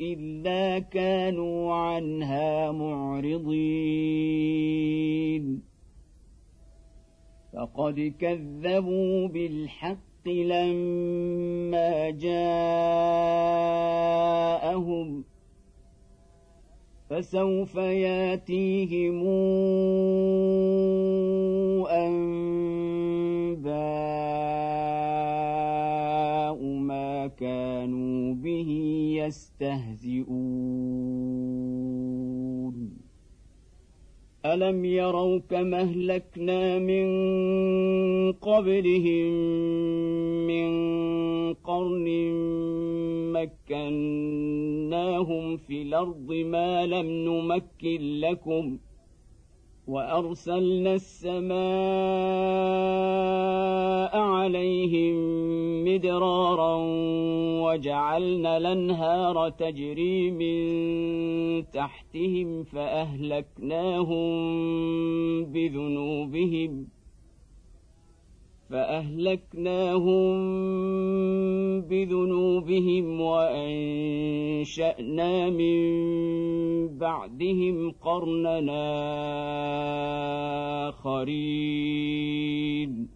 الا كانوا عنها معرضين فقد كذبوا بالحق لما جاءهم فسوف ياتيهم انباء ما كانوا به يستهزئون الم يروا كما اهلكنا من قبلهم من قرن مكناهم في الارض ما لم نمكن لكم ۖ وارسلنا السماء عليهم مدرارا وجعلنا الانهار تجري من تحتهم فاهلكناهم بذنوبهم فاهلكناهم بذنوبهم وانشانا من بعدهم قرننا اخرين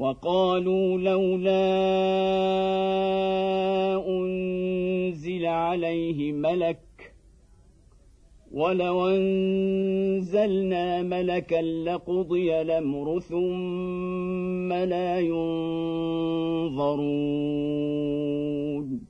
وقالوا لولا انزل عليه ملك ولو انزلنا ملكا لقضي الامر ثم لا ينظرون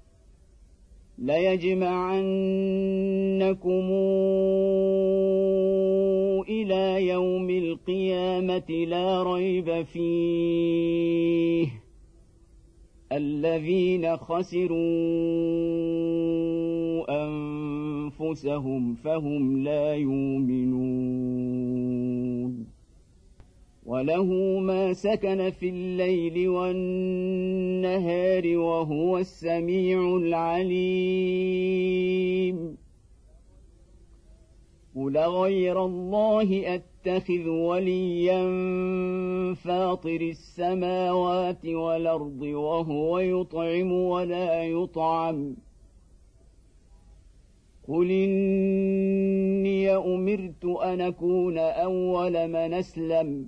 ليجمعنكم الى يوم القيامه لا ريب فيه الذين خسروا انفسهم فهم لا يؤمنون وله ما سكن في الليل والنهار وهو السميع العليم قل غير الله اتخذ وليا فاطر السماوات والارض وهو يطعم ولا يطعم قل اني امرت ان اكون اول من اسلم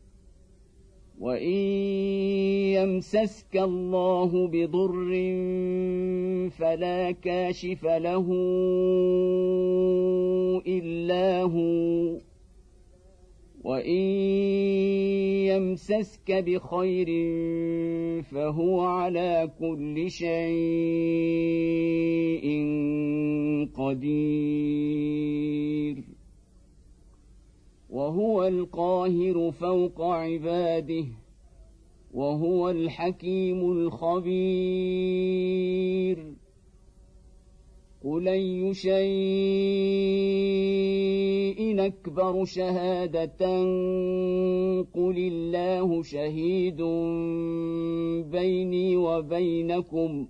وان يمسسك الله بضر فلا كاشف له الا هو وان يمسسك بخير فهو على كل شيء قدير وهو القاهر فوق عباده وهو الحكيم الخبير قل اي شيء اكبر شهاده قل الله شهيد بيني وبينكم ۖ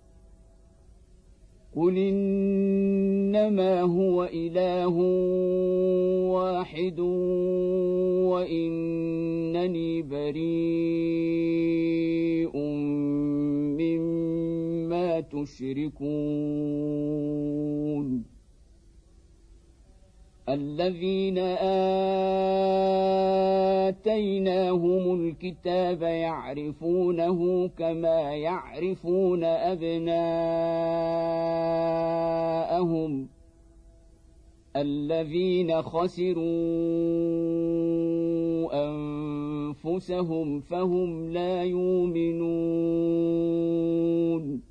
قل انما هو اله واحد وانني بريء مما تشركون الذين اتيناهم الكتاب يعرفونه كما يعرفون ابناءهم الذين خسروا انفسهم فهم لا يؤمنون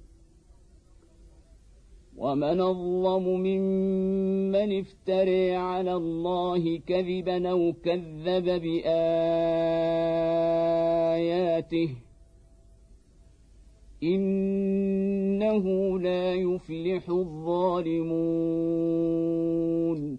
ومن اظلم ممن افتري على الله كذبا او كذب باياته انه لا يفلح الظالمون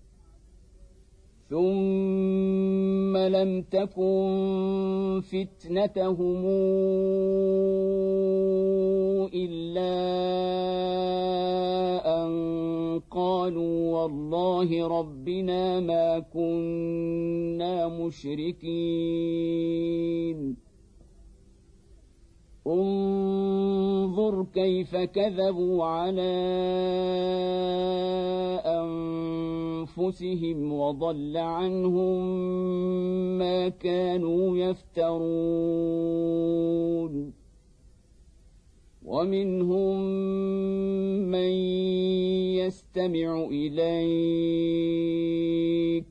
ثم لم تكن فتنتهم الا ان قالوا والله ربنا ما كنا مشركين انظر كيف كذبوا على انفسهم وضل عنهم ما كانوا يفترون ومنهم من يستمع اليك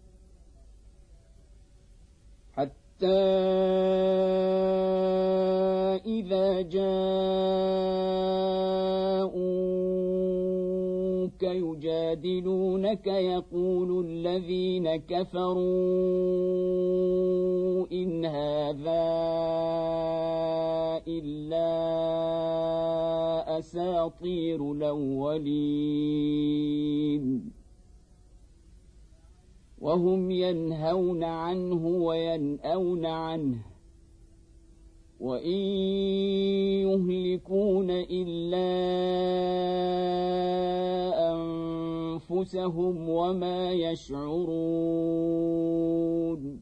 حتى إذا جاءوك يجادلونك يقول الذين كفروا إن هذا إلا أساطير الأولين وهم ينهون عنه ويناون عنه وان يهلكون الا انفسهم وما يشعرون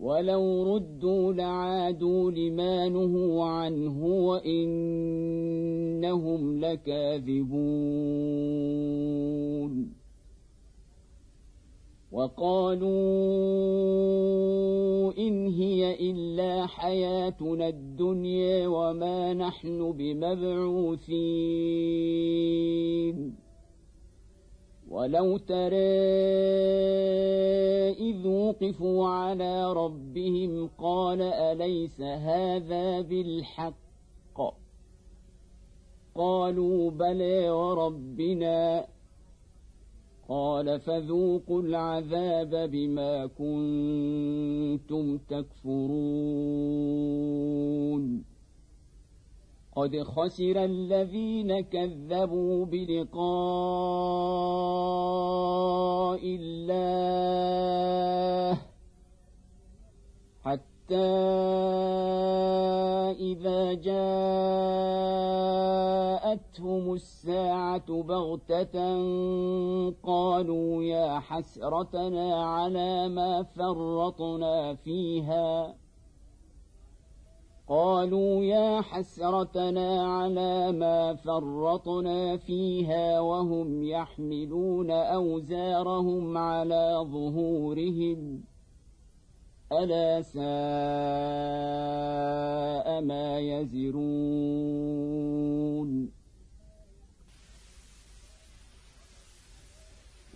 ولو ردوا لعادوا لما نهوا عنه وانهم لكاذبون وقالوا ان هي الا حياتنا الدنيا وما نحن بمبعوثين ولو ترى إذ وقفوا على ربهم قال أليس هذا بالحق قالوا بلى وربنا قال فذوقوا العذاب بما كنتم تكفرون قد خسر الذين كذبوا بلقاء الله حتى إذا جاءتهم الساعة بغتة قالوا يا حسرتنا على ما فرطنا فيها ۖ قالوا يا حسرتنا على ما فرطنا فيها وهم يحملون اوزارهم على ظهورهم الا ساء ما يزرون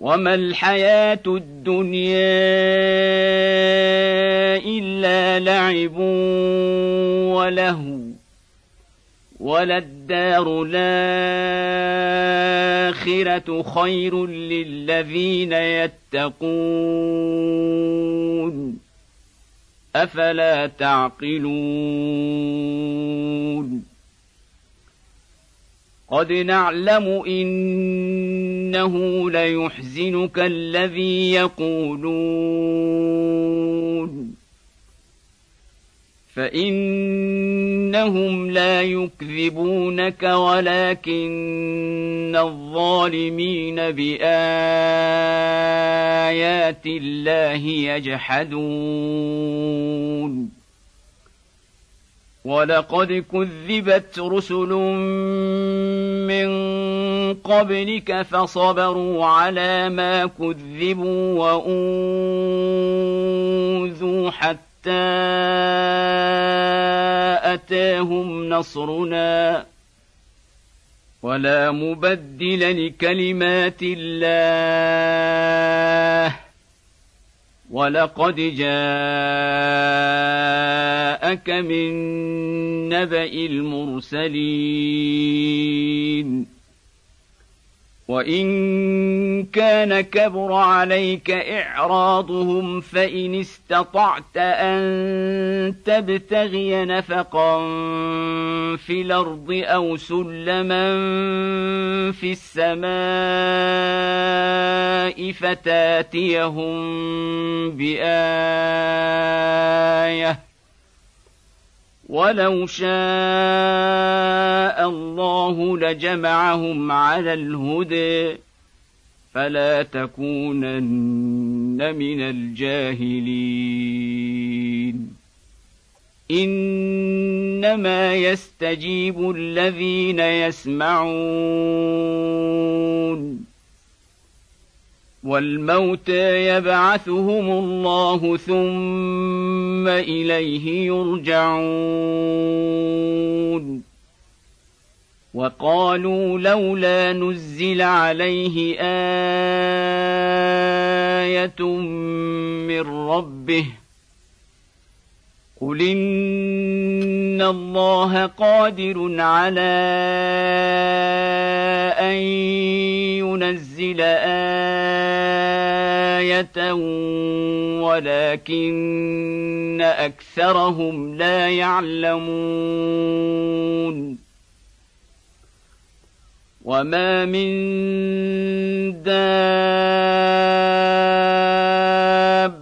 وما الحياة الدنيا إلا لعب ولهو وللدار الآخرة خير للذين يتقون أفلا تعقلون قد نعلم انه ليحزنك الذي يقولون فانهم لا يكذبونك ولكن الظالمين بايات الله يجحدون ولقد كذبت رسل من قبلك فصبروا على ما كذبوا واوذوا حتى اتاهم نصرنا ولا مبدل لكلمات الله ولقد جاءك من نبا المرسلين وان كان كبر عليك اعراضهم فان استطعت ان تبتغي نفقا في الارض او سلما في السماء فتاتيهم بايه ولو شاء الله لجمعهم على الهدى فلا تكونن من الجاهلين انما يستجيب الذين يسمعون والموتى يبعثهم الله ثم اليه يرجعون وقالوا لولا نزل عليه ايه من ربه قل ان الله قادر على أن ينزل آية ولكن أكثرهم لا يعلمون وما من داب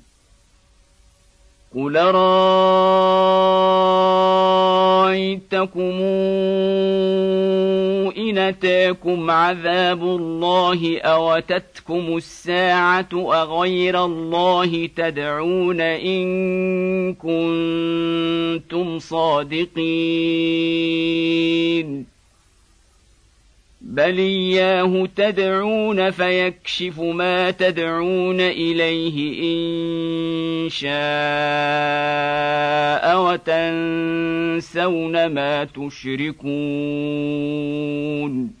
قل رايتكم ان اتاكم عذاب الله اوتتكم الساعه اغير الله تدعون ان كنتم صادقين بل اياه تدعون فيكشف ما تدعون اليه ان شاء وتنسون ما تشركون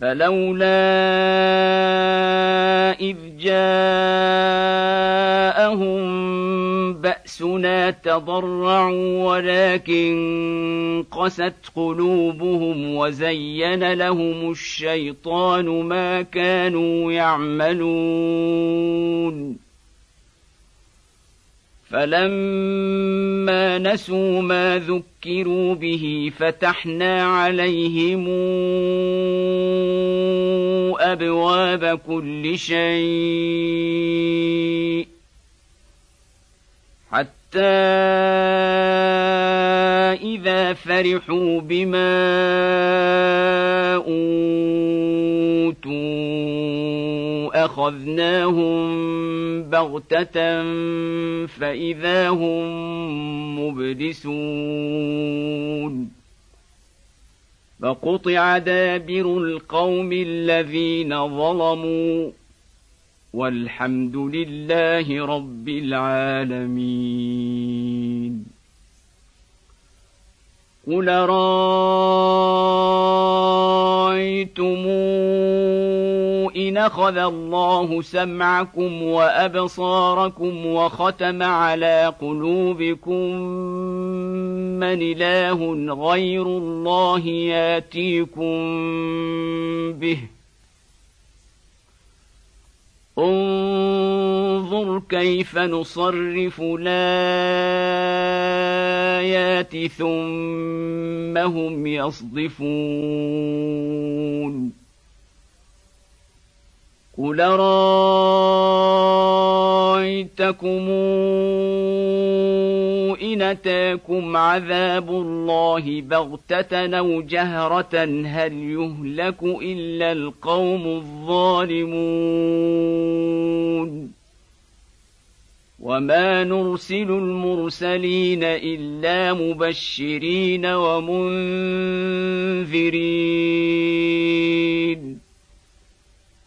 فلولا إذ جاءهم بأسنا تضرعوا ولكن قست قلوبهم وزين لهم الشيطان ما كانوا يعملون فلما نسوا ما ذكروا به فتحنا عليهم ابواب كل شيء إذا فرحوا بما أوتوا أخذناهم بغتة فإذا هم مبلسون فقطع دابر القوم الذين ظلموا والحمد لله رب العالمين قل رايتم ان اخذ الله سمعكم وابصاركم وختم على قلوبكم من اله غير الله ياتيكم به ۖ انظر كيف نصرف الايات ثم هم يصدفون قل رايتكم ان اتاكم عذاب الله بغته او جهره هل يهلك الا القوم الظالمون وما نرسل المرسلين الا مبشرين ومنذرين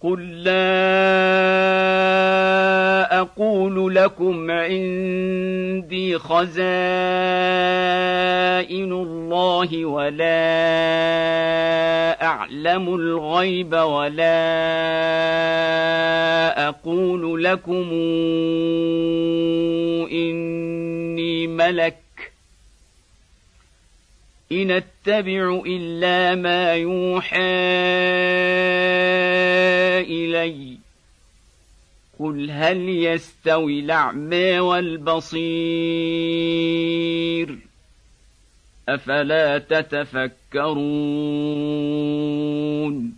قل لا اقول لكم عندي خزائن الله ولا اعلم الغيب ولا اقول لكم اني ملك إن أتبع إلا ما يوحى إلي قل هل يستوي الأعمى والبصير أفلا تتفكرون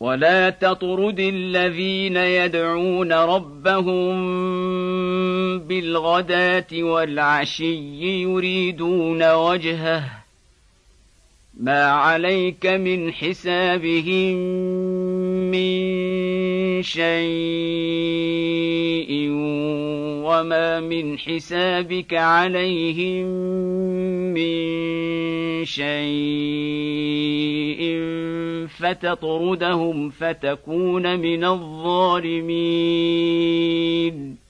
ولا تطرد الذين يدعون ربهم بالغداه والعشي يريدون وجهه ما عليك من حسابهم من شيء وما من حسابك عليهم من شيء فتطردهم فتكون من الظالمين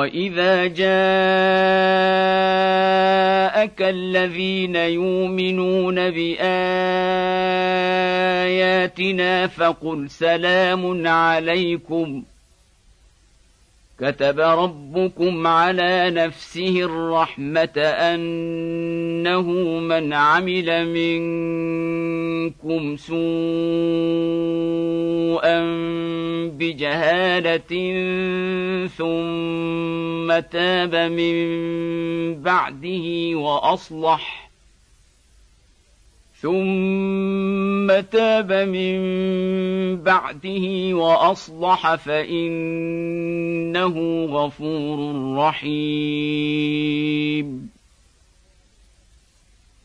واذا جاءك الذين يؤمنون باياتنا فقل سلام عليكم كتب ربكم على نفسه الرحمه انه من عمل منكم منكم سوءا بجهالة ثم تاب من بعده وأصلح ثم تاب من بعده وأصلح فإنه غفور رحيم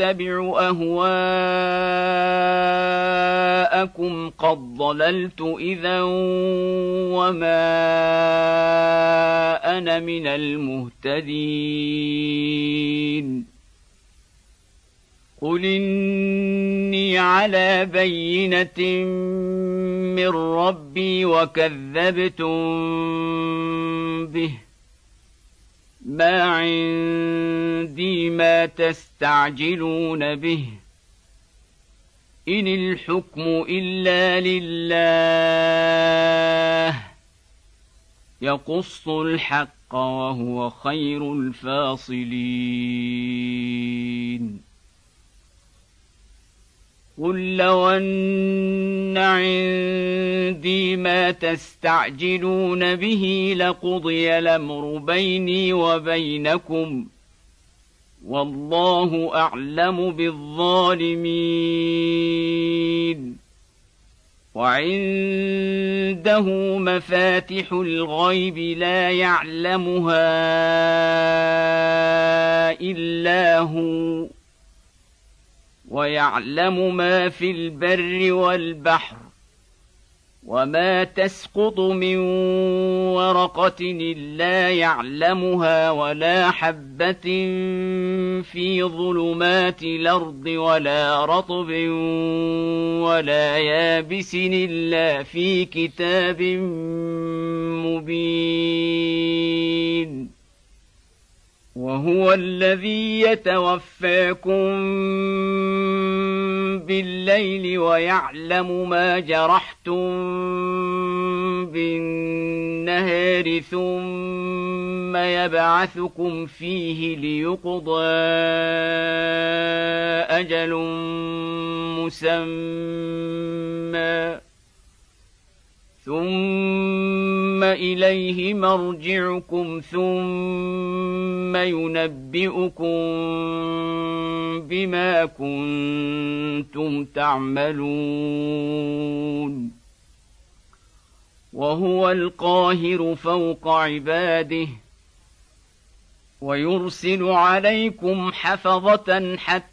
اتبع اهواءكم قد ضللت اذا وما انا من المهتدين قل اني على بينه من ربي وكذبتم به ما عندي ما تستعجلون به ان الحكم الا لله يقص الحق وهو خير الفاصلين قل لو ان عندي ما تستعجلون به لقضي الامر بيني وبينكم والله اعلم بالظالمين وعنده مفاتح الغيب لا يعلمها الا هو ويعلم ما في البر والبحر وما تسقط من ورقه الا يعلمها ولا حبه في ظلمات الارض ولا رطب ولا يابس الا في كتاب مبين وهو الذي يتوفاكم بالليل ويعلم ما جرحتم بالنهار ثم يبعثكم فيه ليقضى اجل مسمى ثم اليه مرجعكم ثم ينبئكم بما كنتم تعملون وهو القاهر فوق عباده ويرسل عليكم حفظه حتى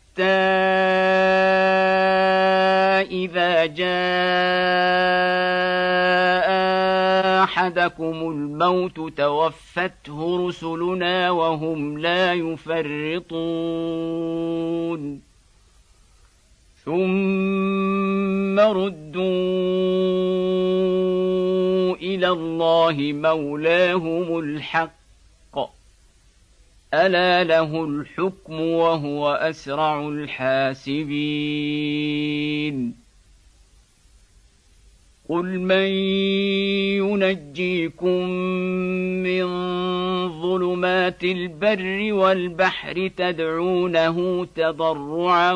إذا جاء أحدكم الموت توفته رسلنا وهم لا يفرطون ثم ردوا إلى الله مولاهم الحق الا له الحكم وهو اسرع الحاسبين قل من ينجيكم من ظلمات البر والبحر تدعونه تضرعا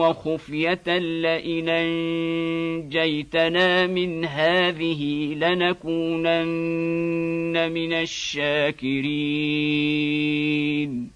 وخفيه لئن انجيتنا من هذه لنكونن من الشاكرين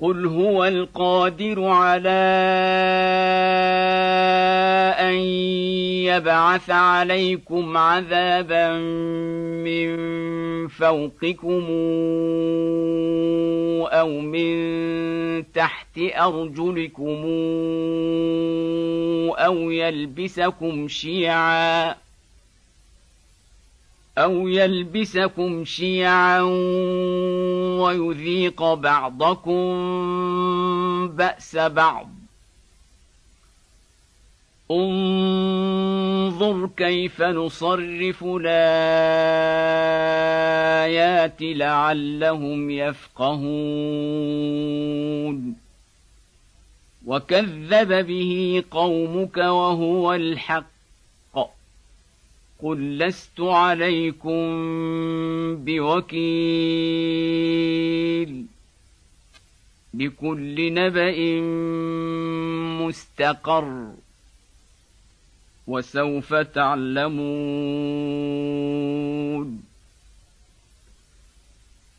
قل هو القادر على ان يبعث عليكم عذابا من فوقكم او من تحت ارجلكم او يلبسكم شيعا أو يلبسكم شيعا ويذيق بعضكم بأس بعض انظر كيف نصرف الآيات لعلهم يفقهون وكذب به قومك وهو الحق قل لست عليكم بوكيل لكل نبإ مستقر وسوف تعلمون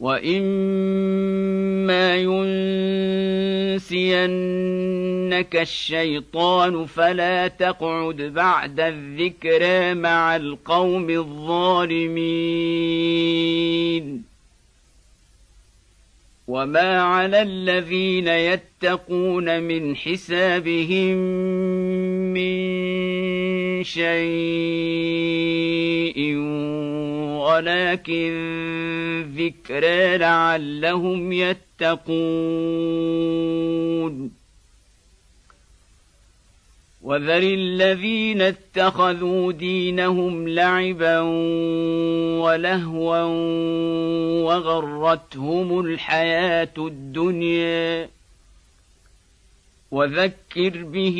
واما ينسينك الشيطان فلا تقعد بعد الذكرى مع القوم الظالمين وما على الذين يتقون من حسابهم من شيء ولكن ذكرى لعلهم يتقون وذر الذين اتخذوا دينهم لعبا ولهوا وغرتهم الحياه الدنيا وذكر به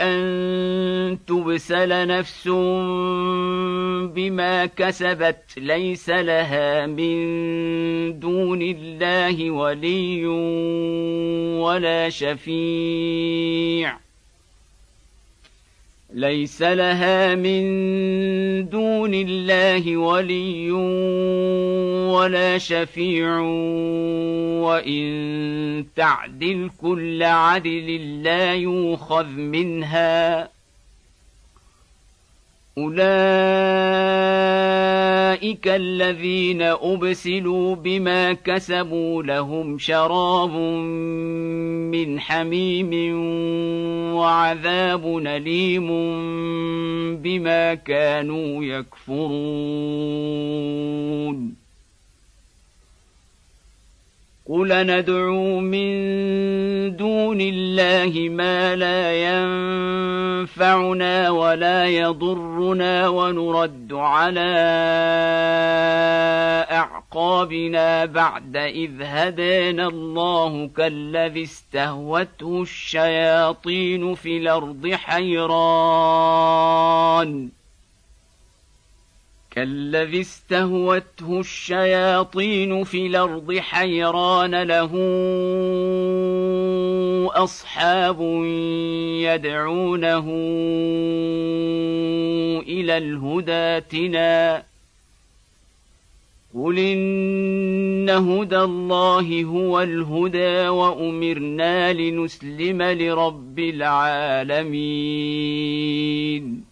ان تبسل نفس بما كسبت ليس لها من دون الله ولي ولا شفيع ليس لها من دون الله ولي ولا شفيع وان تعدل كل عدل لا يوخذ منها أولئك الذين أبسلوا بما كسبوا لهم شراب من حميم وعذاب أليم بما كانوا يكفرون قل ندعو من دون الله ما لا ينفعنا ولا يضرنا ونرد على اعقابنا بعد اذ هدانا الله كالذي استهوته الشياطين في الارض حيران كالذي استهوته الشياطين في الارض حيران له اصحاب يدعونه الى الهداتنا قل ان هدى الله هو الهدى وامرنا لنسلم لرب العالمين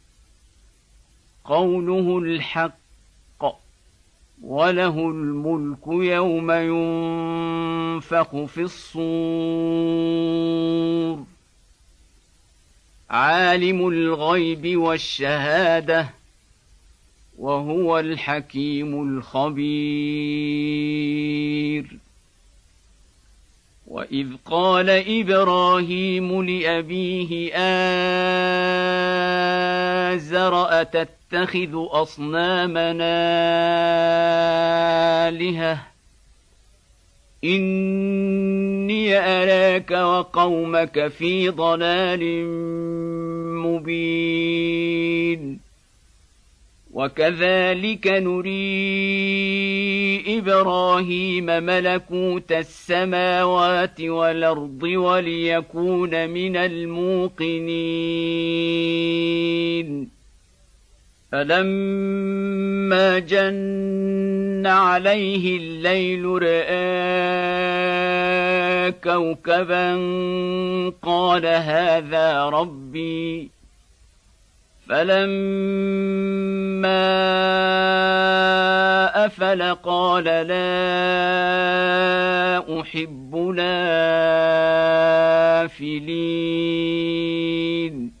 قوله الحق وله الملك يوم ينفخ في الصور عالم الغيب والشهاده وهو الحكيم الخبير واذ قال ابراهيم لابيه ازر اتت نتخذ اصنامنا الهه اني اراك وقومك في ضلال مبين وكذلك نري ابراهيم ملكوت السماوات والارض وليكون من الموقنين فلما جن عليه الليل راى كوكبا قال هذا ربي فلما افل قال لا احب لافلين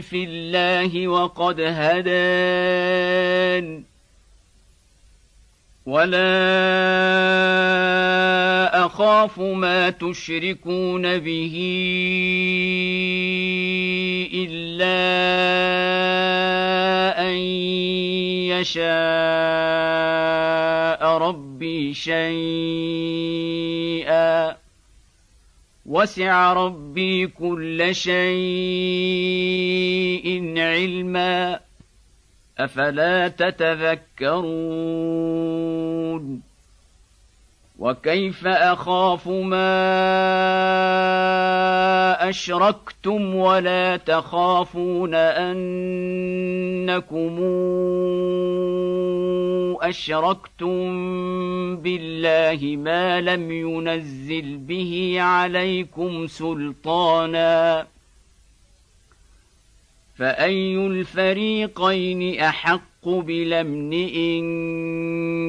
في الله وقد هدان ولا اخاف ما تشركون به الا ان يشاء ربي شيئا وسع ربي كل شيء علما افلا تتذكرون وكيف اخاف ما اشركتم ولا تخافون انكم اشركتم بالله ما لم ينزل به عليكم سلطانا فأي الفريقين أحق بلمن إن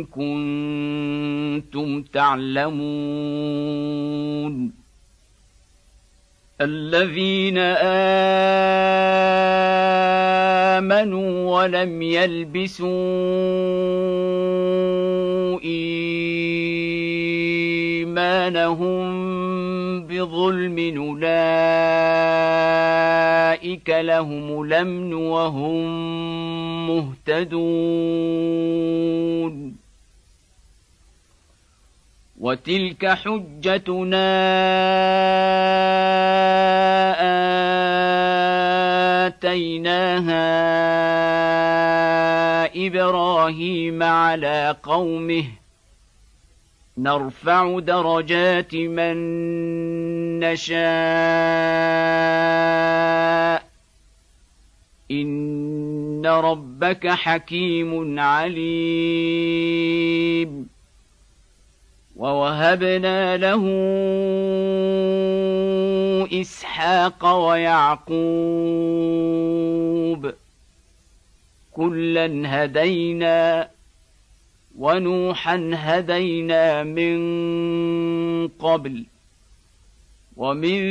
كنتم تعلمون الذين آمنوا ولم يلبسوا إيه أيمانهم بظلم أولئك لهم الأمن وهم مهتدون وتلك حجتنا آتيناها إبراهيم على قومه نرفع درجات من نشاء ان ربك حكيم عليم ووهبنا له اسحاق ويعقوب كلا هدينا ونوحا هدينا من قبل ومن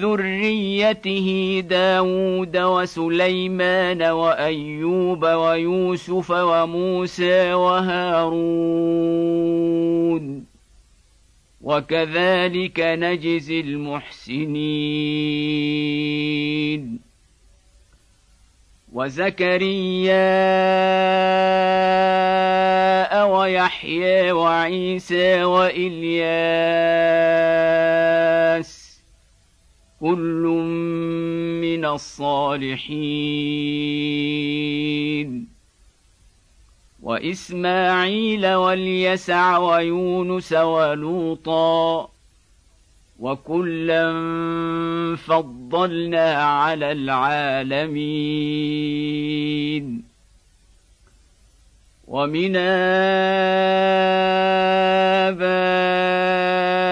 ذريته داود وسليمان وايوب ويوسف وموسى وهارون وكذلك نجزي المحسنين وزكريا ويحيى وعيسى والياس كل من الصالحين واسماعيل واليسع ويونس ولوطا وكلا فضلنا على العالمين ومن آبائنا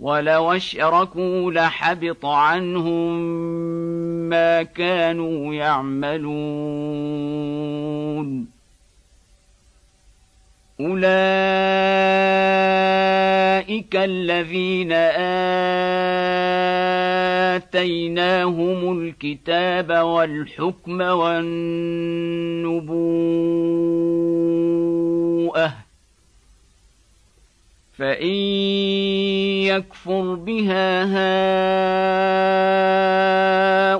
ولو اشركوا لحبط عنهم ما كانوا يعملون اولئك الذين اتيناهم الكتاب والحكم والنبوءه فان يكفر بها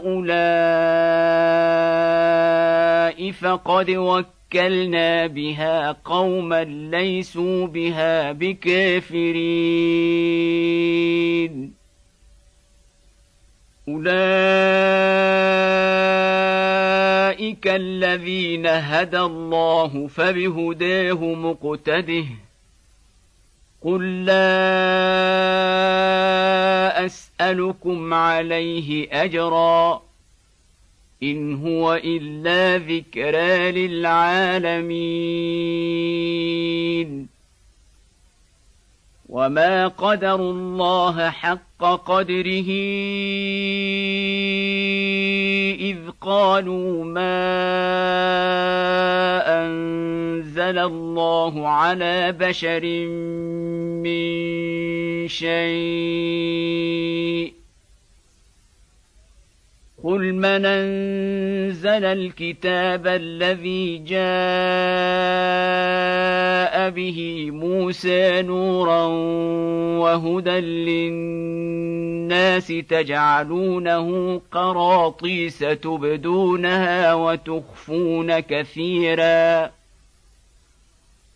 هؤلاء فقد وكلنا بها قوما ليسوا بها بكافرين اولئك الذين هدى الله فبهداه مقتده قل لا اسالكم عليه اجرا ان هو الا ذكرى للعالمين وما قدروا الله حق قدره اذ قالوا ما أن انزل الله على بشر من شيء قل من انزل الكتاب الذي جاء به موسى نورا وهدى للناس تجعلونه قراطيس تبدونها وتخفون كثيراً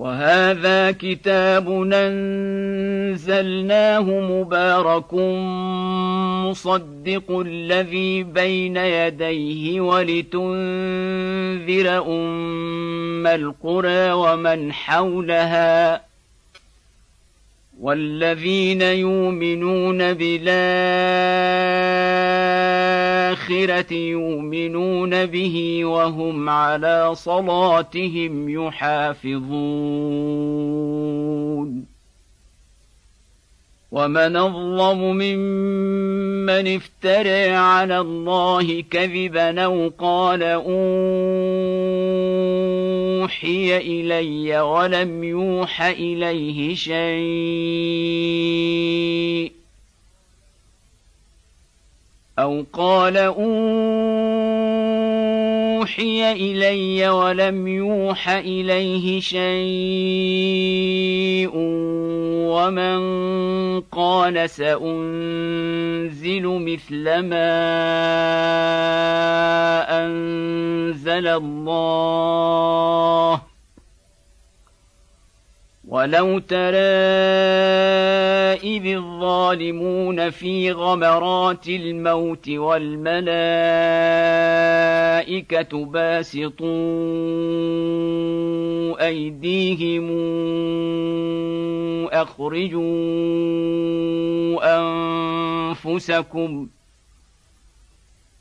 وهذا كتاب انزلناه مبارك مصدق الذي بين يديه ولتنذر ام القرى ومن حولها والذين يؤمنون بلا الآخرة يؤمنون به وهم على صلاتهم يحافظون ومن أظلم ممن افترى على الله كذبا أو قال أوحي إلي ولم يوحى إليه شيء أو قال أوحي إلي ولم يوح إليه شيء ومن قال سأنزل مثل ما أنزل الله ولو تراه إذ الظالمون في غمرات الموت والملائكة باسطوا أيديهم أخرجوا أنفسكم ۖ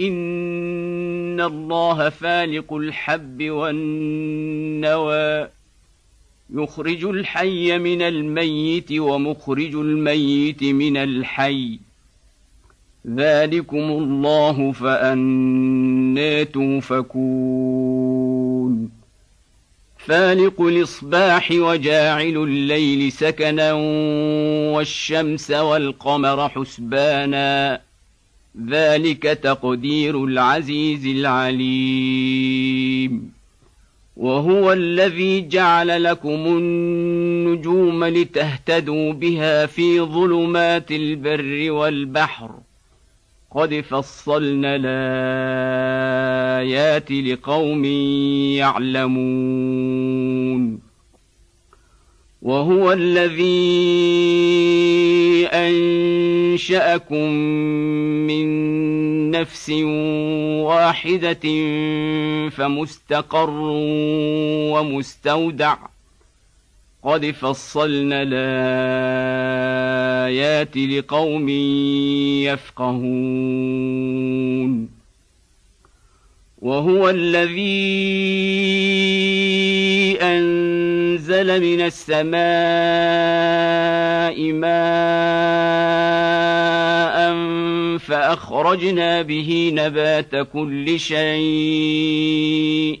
إن الله فالق الحب والنوى يخرج الحي من الميت ومخرج الميت من الحي ذلكم الله فأنا توفكون فالق الإصباح وجاعل الليل سكنا والشمس والقمر حسباناً ذلك تقدير العزيز العليم وهو الذي جعل لكم النجوم لتهتدوا بها في ظلمات البر والبحر قد فصلنا الايات لقوم يعلمون وهو الذي انشاكم من نفس واحده فمستقر ومستودع قد فصلنا الايات لقوم يفقهون وهو الذي أن أنزل من السماء ماء فأخرجنا به نبات كل شيء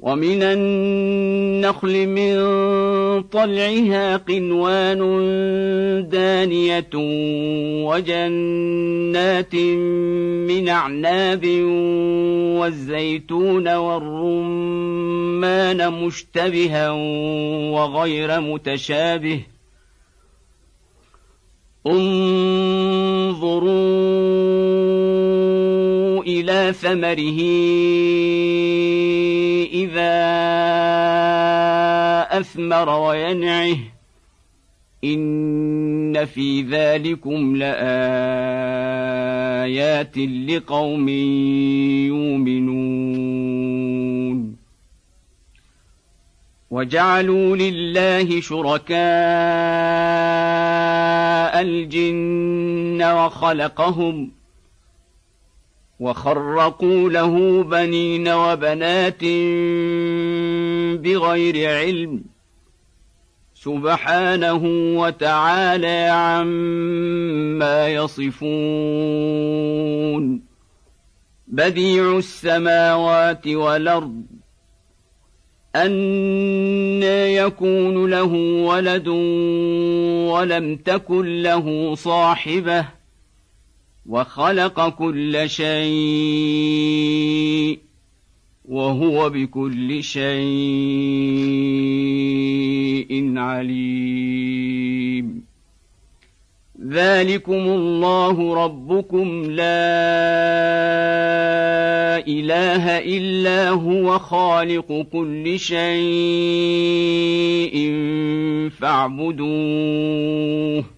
ومن النخل من طلعها قنوان دانية وجنات من أعناب والزيتون والرمان مشتبها وغير متشابه انظروا إلى ثمره إذا أثمر وينعه إن في ذلكم لآيات لقوم يؤمنون وجعلوا لله شركاء الجن وخلقهم ۖ وخرقوا له بنين وبنات بغير علم سبحانه وتعالى عما يصفون بديع السماوات والارض أنا يكون له ولد ولم تكن له صاحبه وخلق كل شيء وهو بكل شيء عليم ذلكم الله ربكم لا اله الا هو خالق كل شيء فاعبدوه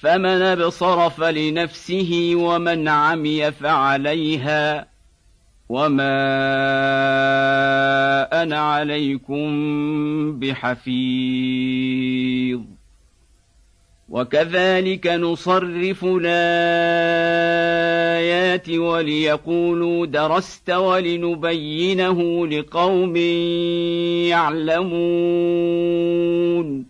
فمن ابصر فلنفسه ومن عمي فعليها وما انا عليكم بحفيظ وكذلك نصرف الايات وليقولوا درست ولنبينه لقوم يعلمون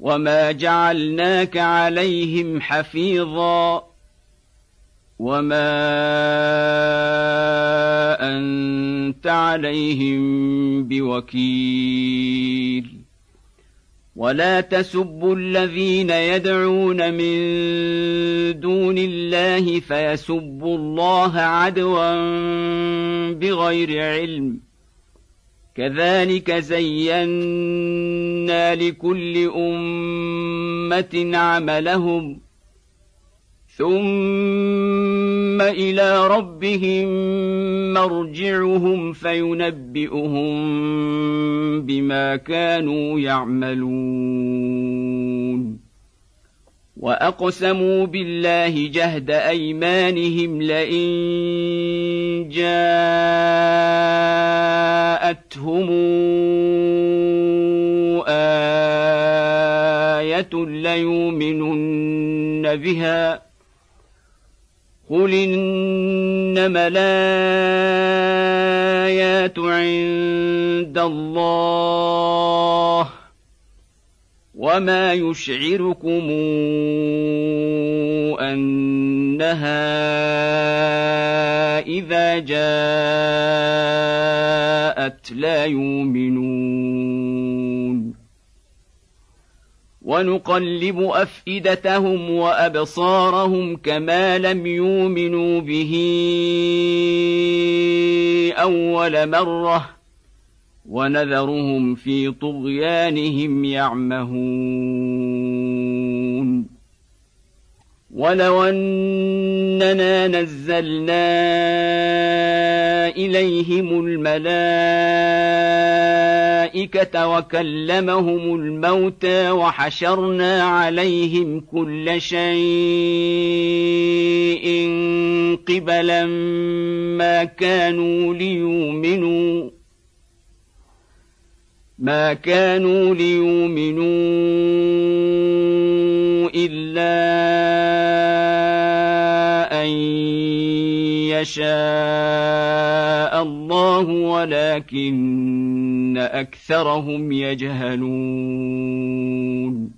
وما جعلناك عليهم حفيظا وما انت عليهم بوكيل ولا تسبوا الذين يدعون من دون الله فيسبوا الله عدوا بغير علم كذلك زينا لكل امه عملهم ثم الى ربهم مرجعهم فينبئهم بما كانوا يعملون واقسموا بالله جهد ايمانهم لئن جاءوا جاءتهم آية ليؤمنن بها قل إنما الآيات عند الله وما يشعركم أنها إذا جاءت كانت لا يؤمنون ونقلب افئدتهم وابصارهم كما لم يؤمنوا به اول مره ونذرهم في طغيانهم يعمهون ولو اننا نزلنا اليهم الملائكه وكلمهم الموتى وحشرنا عليهم كل شيء قبلا ما كانوا ليؤمنوا ما كانوا ليؤمنوا الا ان يشاء الله ولكن اكثرهم يجهلون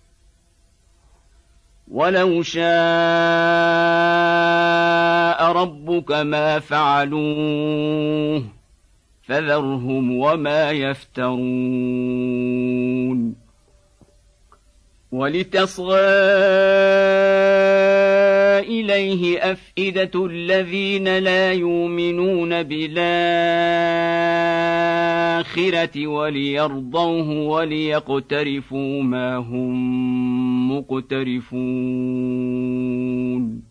ولو شاء ربك ما فعلوه فذرهم وما يفترون ولتصغى اليه افئده الذين لا يؤمنون بالاخره وليرضوه وليقترفوا ما هم مقترفون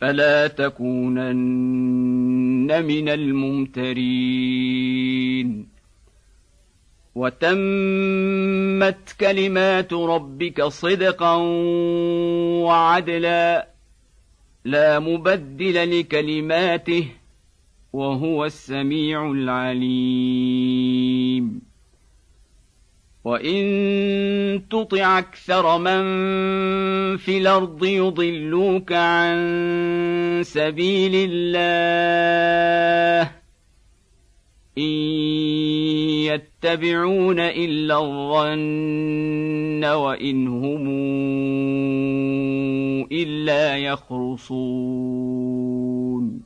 فلا تكونن من الممترين وتمت كلمات ربك صدقا وعدلا لا مبدل لكلماته وهو السميع العليم وان تطع اكثر من في الارض يضلوك عن سبيل الله ان يتبعون الا الظن وان هم الا يخرصون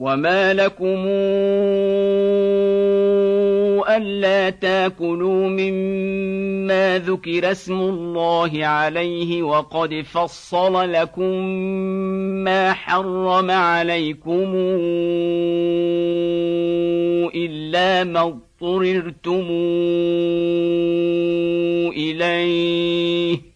وما لكم الا تاكلوا مما ذكر اسم الله عليه وقد فصل لكم ما حرم عليكم الا ما اضطررتم اليه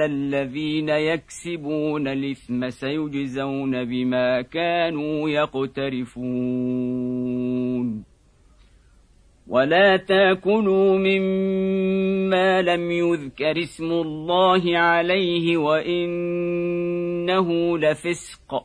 ان الذين يكسبون الاثم سيجزون بما كانوا يقترفون ولا تاكلوا مما لم يذكر اسم الله عليه وانه لفسق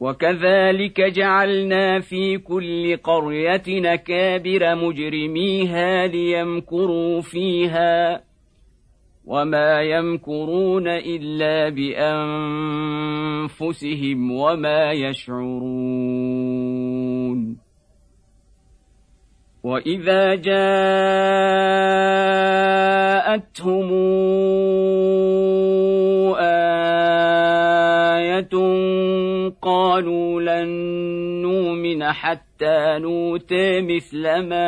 وكذلك جعلنا في كل قريه نكابر مجرميها ليمكروا فيها وما يمكرون الا بانفسهم وما يشعرون واذا جاءتهم لن نؤمن حتى نوتى مثل ما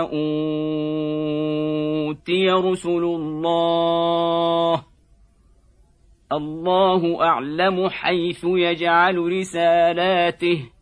أوتي رسل الله الله أعلم حيث يجعل رسالاته ۖ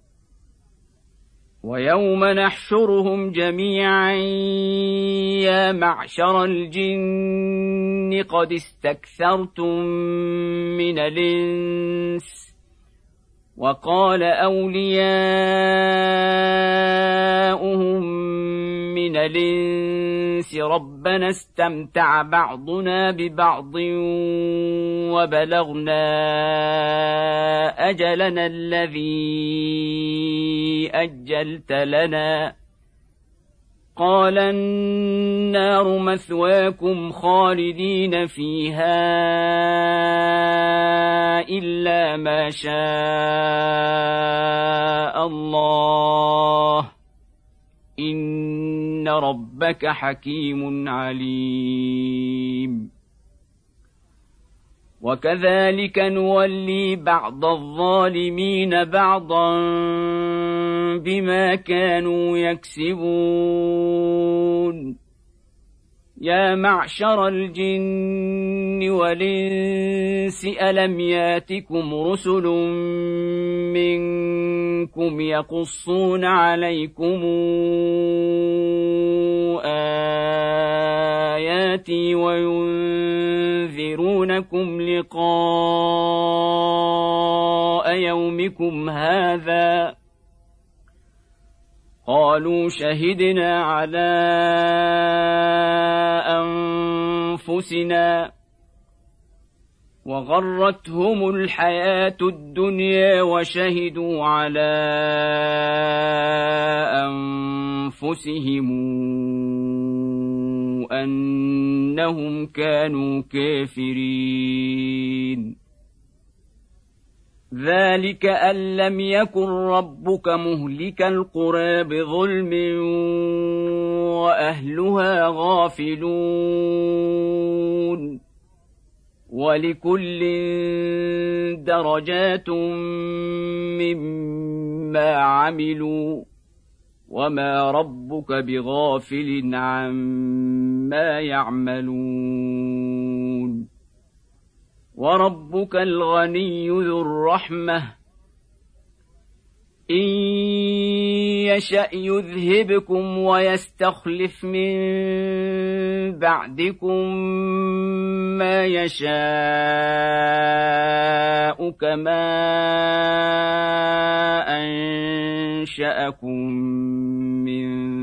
ويوم نحشرهم جميعا يا معشر الجن قد استكثرتم من الانس وقال اولياؤهم من الانس ربنا استمتع بعضنا ببعض وبلغنا اجلنا الذي اجلت لنا قال النار مثواكم خالدين فيها الا ما شاء الله ان ربك حكيم عليم وكذلك نولي بعض الظالمين بعضا بما كانوا يكسبون يا معشر الجن والانس الم ياتكم رسل منكم يقصون عليكم اياتي وينذرونكم لقاء يومكم هذا قالوا شهدنا على انفسنا وغرتهم الحياه الدنيا وشهدوا على انفسهم انهم كانوا كافرين ذلك ان لم يكن ربك مهلك القرى بظلم واهلها غافلون ولكل درجات مما عملوا وما ربك بغافل عما يعملون وربك الغني ذو الرحمه ان يشا يذهبكم ويستخلف من بعدكم ما يشاء كما انشاكم من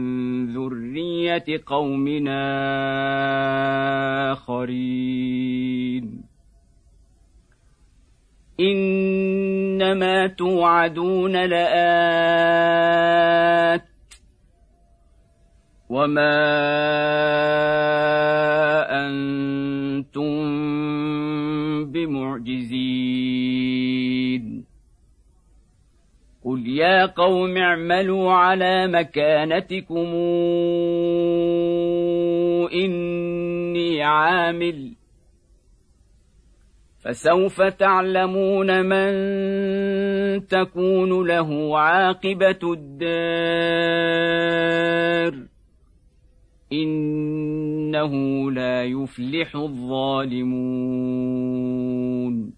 ذريه قومنا اخرين انما توعدون لات وما انتم بمعجزين قل يا قوم اعملوا على مكانتكم اني عامل فسوف تعلمون من تكون له عاقبه الدار انه لا يفلح الظالمون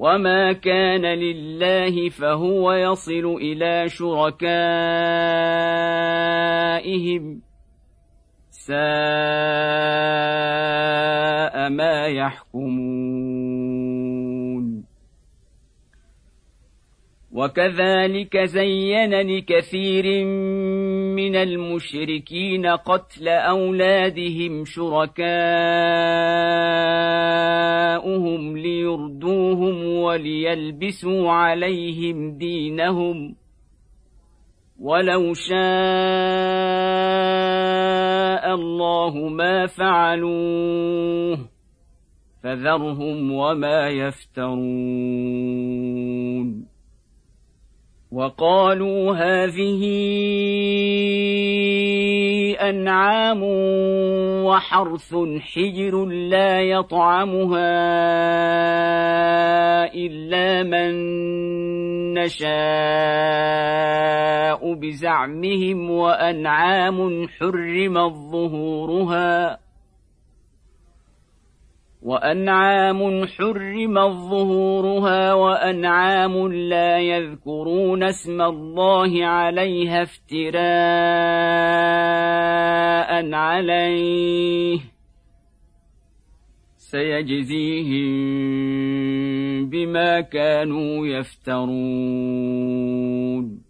وما كان لله فهو يصل الى شركائهم ساء ما يحكمون وكذلك زين لكثير من من المشركين قتل أولادهم شركاؤهم ليردوهم وليلبسوا عليهم دينهم ولو شاء الله ما فعلوه فذرهم وما يفترون وقالوا هذه انعام وحرث حجر لا يطعمها الا من نشاء بزعمهم وانعام حرم ظهورها وانعام حرم ظهورها وانعام لا يذكرون اسم الله عليها افتراء عليه سيجزيهم بما كانوا يفترون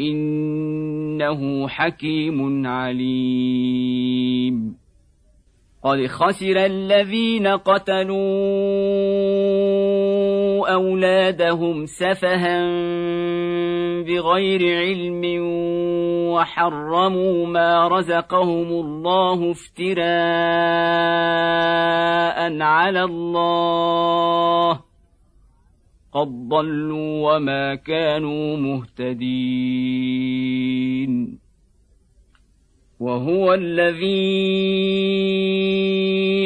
انه حكيم عليم قد خسر الذين قتلوا اولادهم سفها بغير علم وحرموا ما رزقهم الله افتراء على الله قد ضلوا وما كانوا مهتدين وهو الذي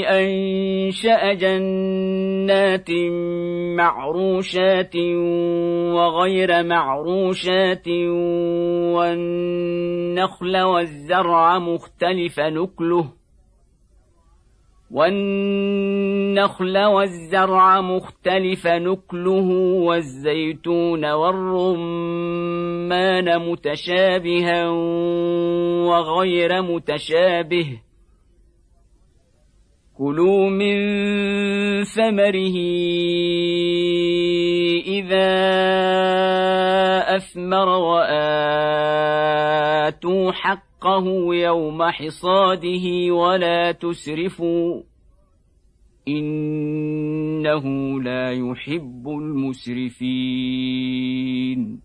انشا جنات معروشات وغير معروشات والنخل والزرع مختلف نكله والنخل والزرع مختلف نكله والزيتون والرمان متشابها وغير متشابه كلوا من ثمره اذا اثمر واتوا حق حقه يوم حصاده ولا تسرفوا انه لا يحب المسرفين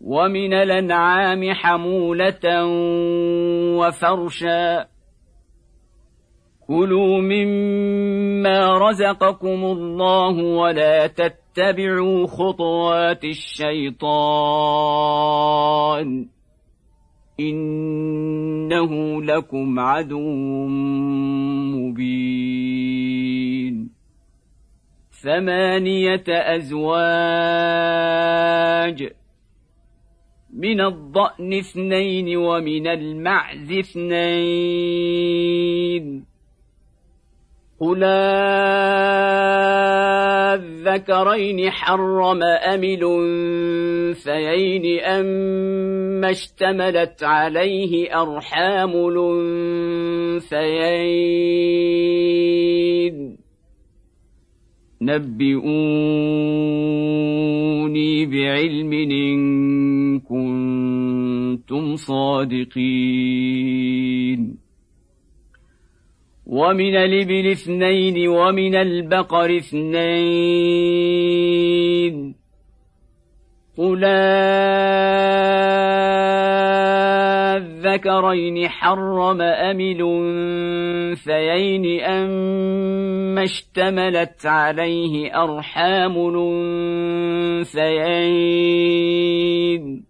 ومن الانعام حموله وفرشا كلوا مما رزقكم الله ولا تتبعوا خطوات الشيطان انه لكم عدو مبين ثمانيه ازواج من الضأن اثنين ومن المعز اثنين قل الذكرين حرم أم الأنثيين أم اشتملت عليه أرحام الأنثيين نبئوني بعلم إن كنتم صادقين ومن الإبل اثنين ومن البقر اثنين قل الذكرين حرم أم الأنثيين أم اشتملت عليه أرحام الأنثيين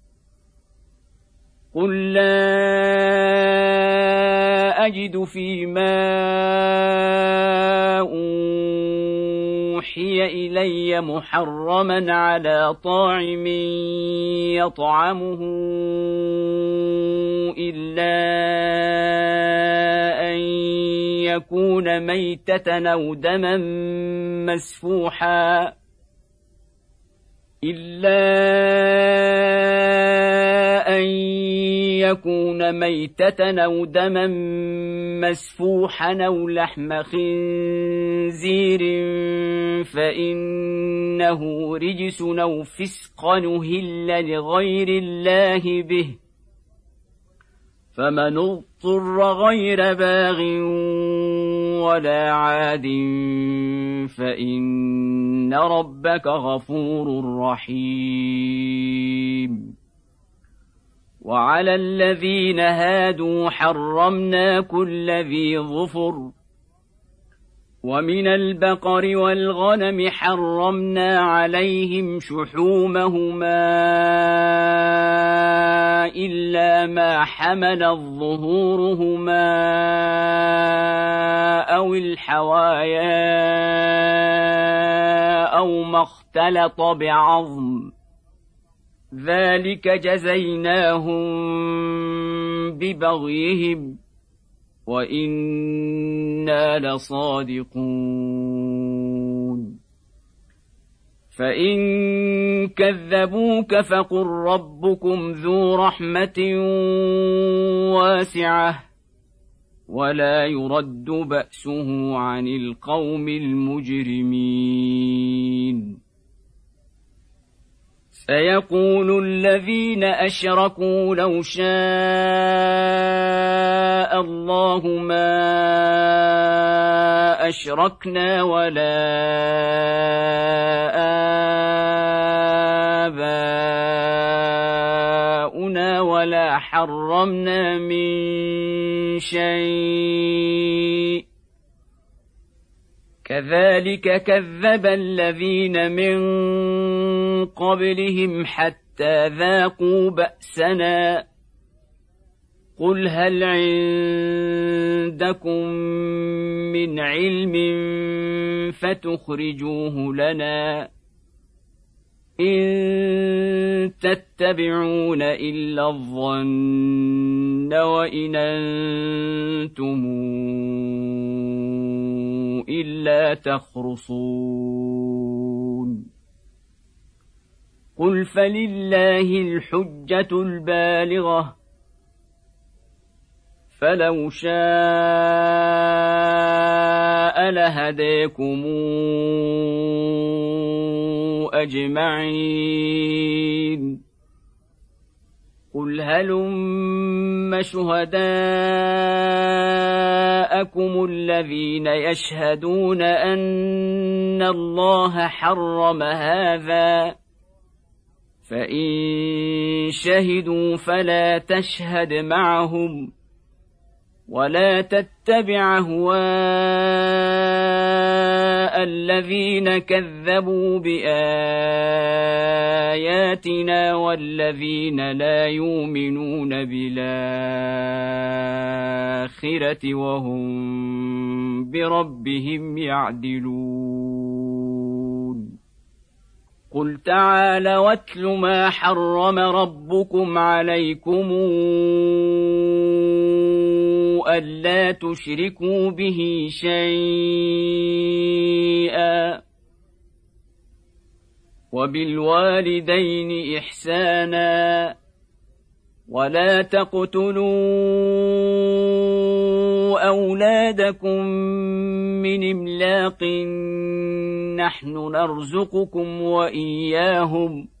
قل لا اجد فيما اوحي الي محرما على طاعم يطعمه الا ان يكون ميته او دما مسفوحا إلا أن يكون ميتة أو دما مسفوحا أو لحم خنزير فإنه رجس أو فسقا أهل لغير الله به فمن اضطر غير باغٍ ولا عاد فإن ربك غفور رحيم وعلى الذين هادوا حرمنا كل ذي ظفر ومن البقر والغنم حرمنا عليهم شحومهما الا ما حمل الظهورهما او الحوايا او ما اختلط بعظم ذلك جزيناهم ببغيهم وانا لصادقون فان كذبوك فقل ربكم ذو رحمه واسعه ولا يرد باسه عن القوم المجرمين فيقول الذين اشركوا لو شاء الله ما اشركنا ولا اباؤنا ولا حرمنا من شيء كذلك كذب الذين من قبلهم حتى ذاقوا باسنا قل هل عندكم من علم فتخرجوه لنا إن تتبعون إلا الظن وإن أنتم إلا تخرصون قل فلله الحجة البالغة فلو شاء لهديكم اجمعين قل هلم شهداءكم الذين يشهدون ان الله حرم هذا فان شهدوا فلا تشهد معهم ولا تتبع اهواء الذين كذبوا باياتنا والذين لا يؤمنون بالاخره وهم بربهم يعدلون قل تعالى واتل ما حرم ربكم عليكم ألا تشركوا به شيئا وبالوالدين إحسانا ولا تقتلوا أولادكم من إملاق نحن نرزقكم وإياهم ۖ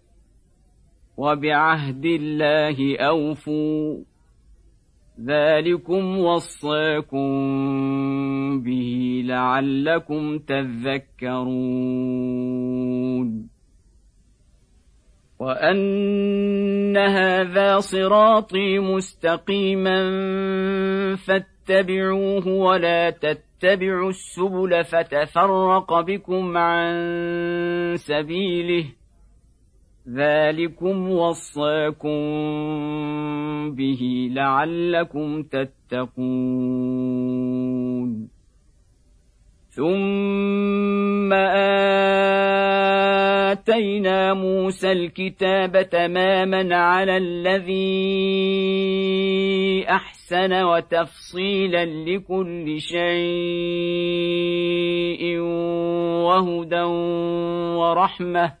وبعهد الله اوفوا ذلكم وصاكم به لعلكم تذكرون وان هذا صراطي مستقيما فاتبعوه ولا تتبعوا السبل فتفرق بكم عن سبيله ذلكم وصاكم به لعلكم تتقون ثم اتينا موسى الكتاب تماما على الذي احسن وتفصيلا لكل شيء وهدى ورحمه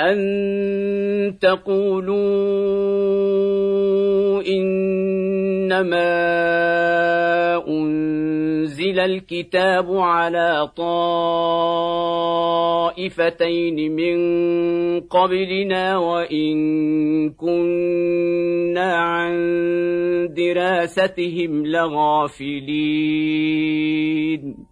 ان تقولوا انما انزل الكتاب على طائفتين من قبلنا وان كنا عن دراستهم لغافلين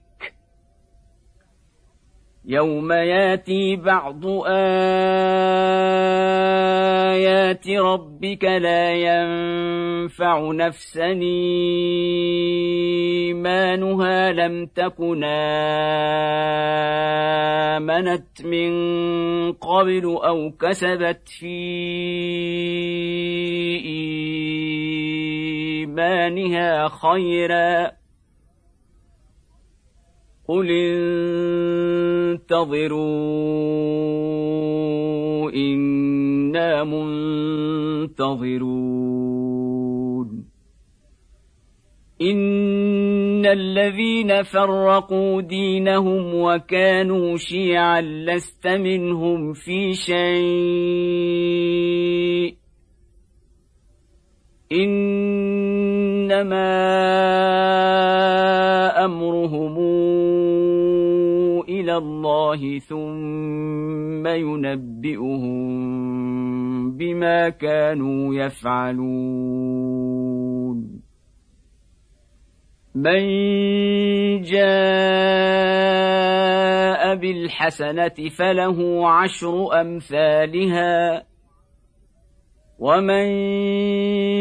يوم ياتي بعض ايات ربك لا ينفع نفسا ايمانها لم تكن امنت من قبل او كسبت في ايمانها خيرا قل انتظروا انا منتظرون ان الذين فرقوا دينهم وكانوا شيعا لست منهم في شيء انما امرهم الى الله ثم ينبئهم بما كانوا يفعلون من جاء بالحسنه فله عشر امثالها ومن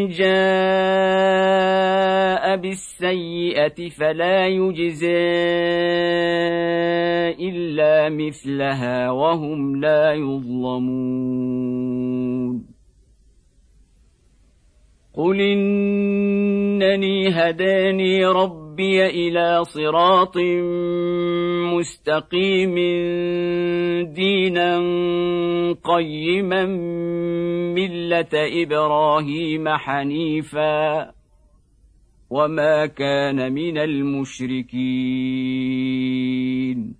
جاء بالسيئه فلا يجزى الا مثلها وهم لا يظلمون قل انني هداني رب هدي الى صراط مستقيم دينا قيما مله ابراهيم حنيفا وما كان من المشركين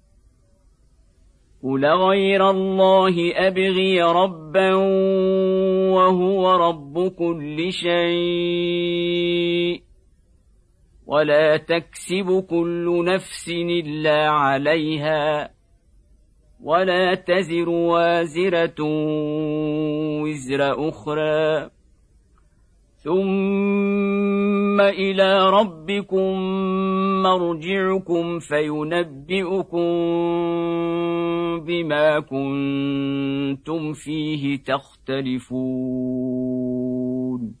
قل غير الله ابغي ربا وهو رب كل شيء ولا تكسب كل نفس الا عليها ولا تزر وازره وزر اخرى ثم الى ربكم مرجعكم فينبئكم بما كنتم فيه تختلفون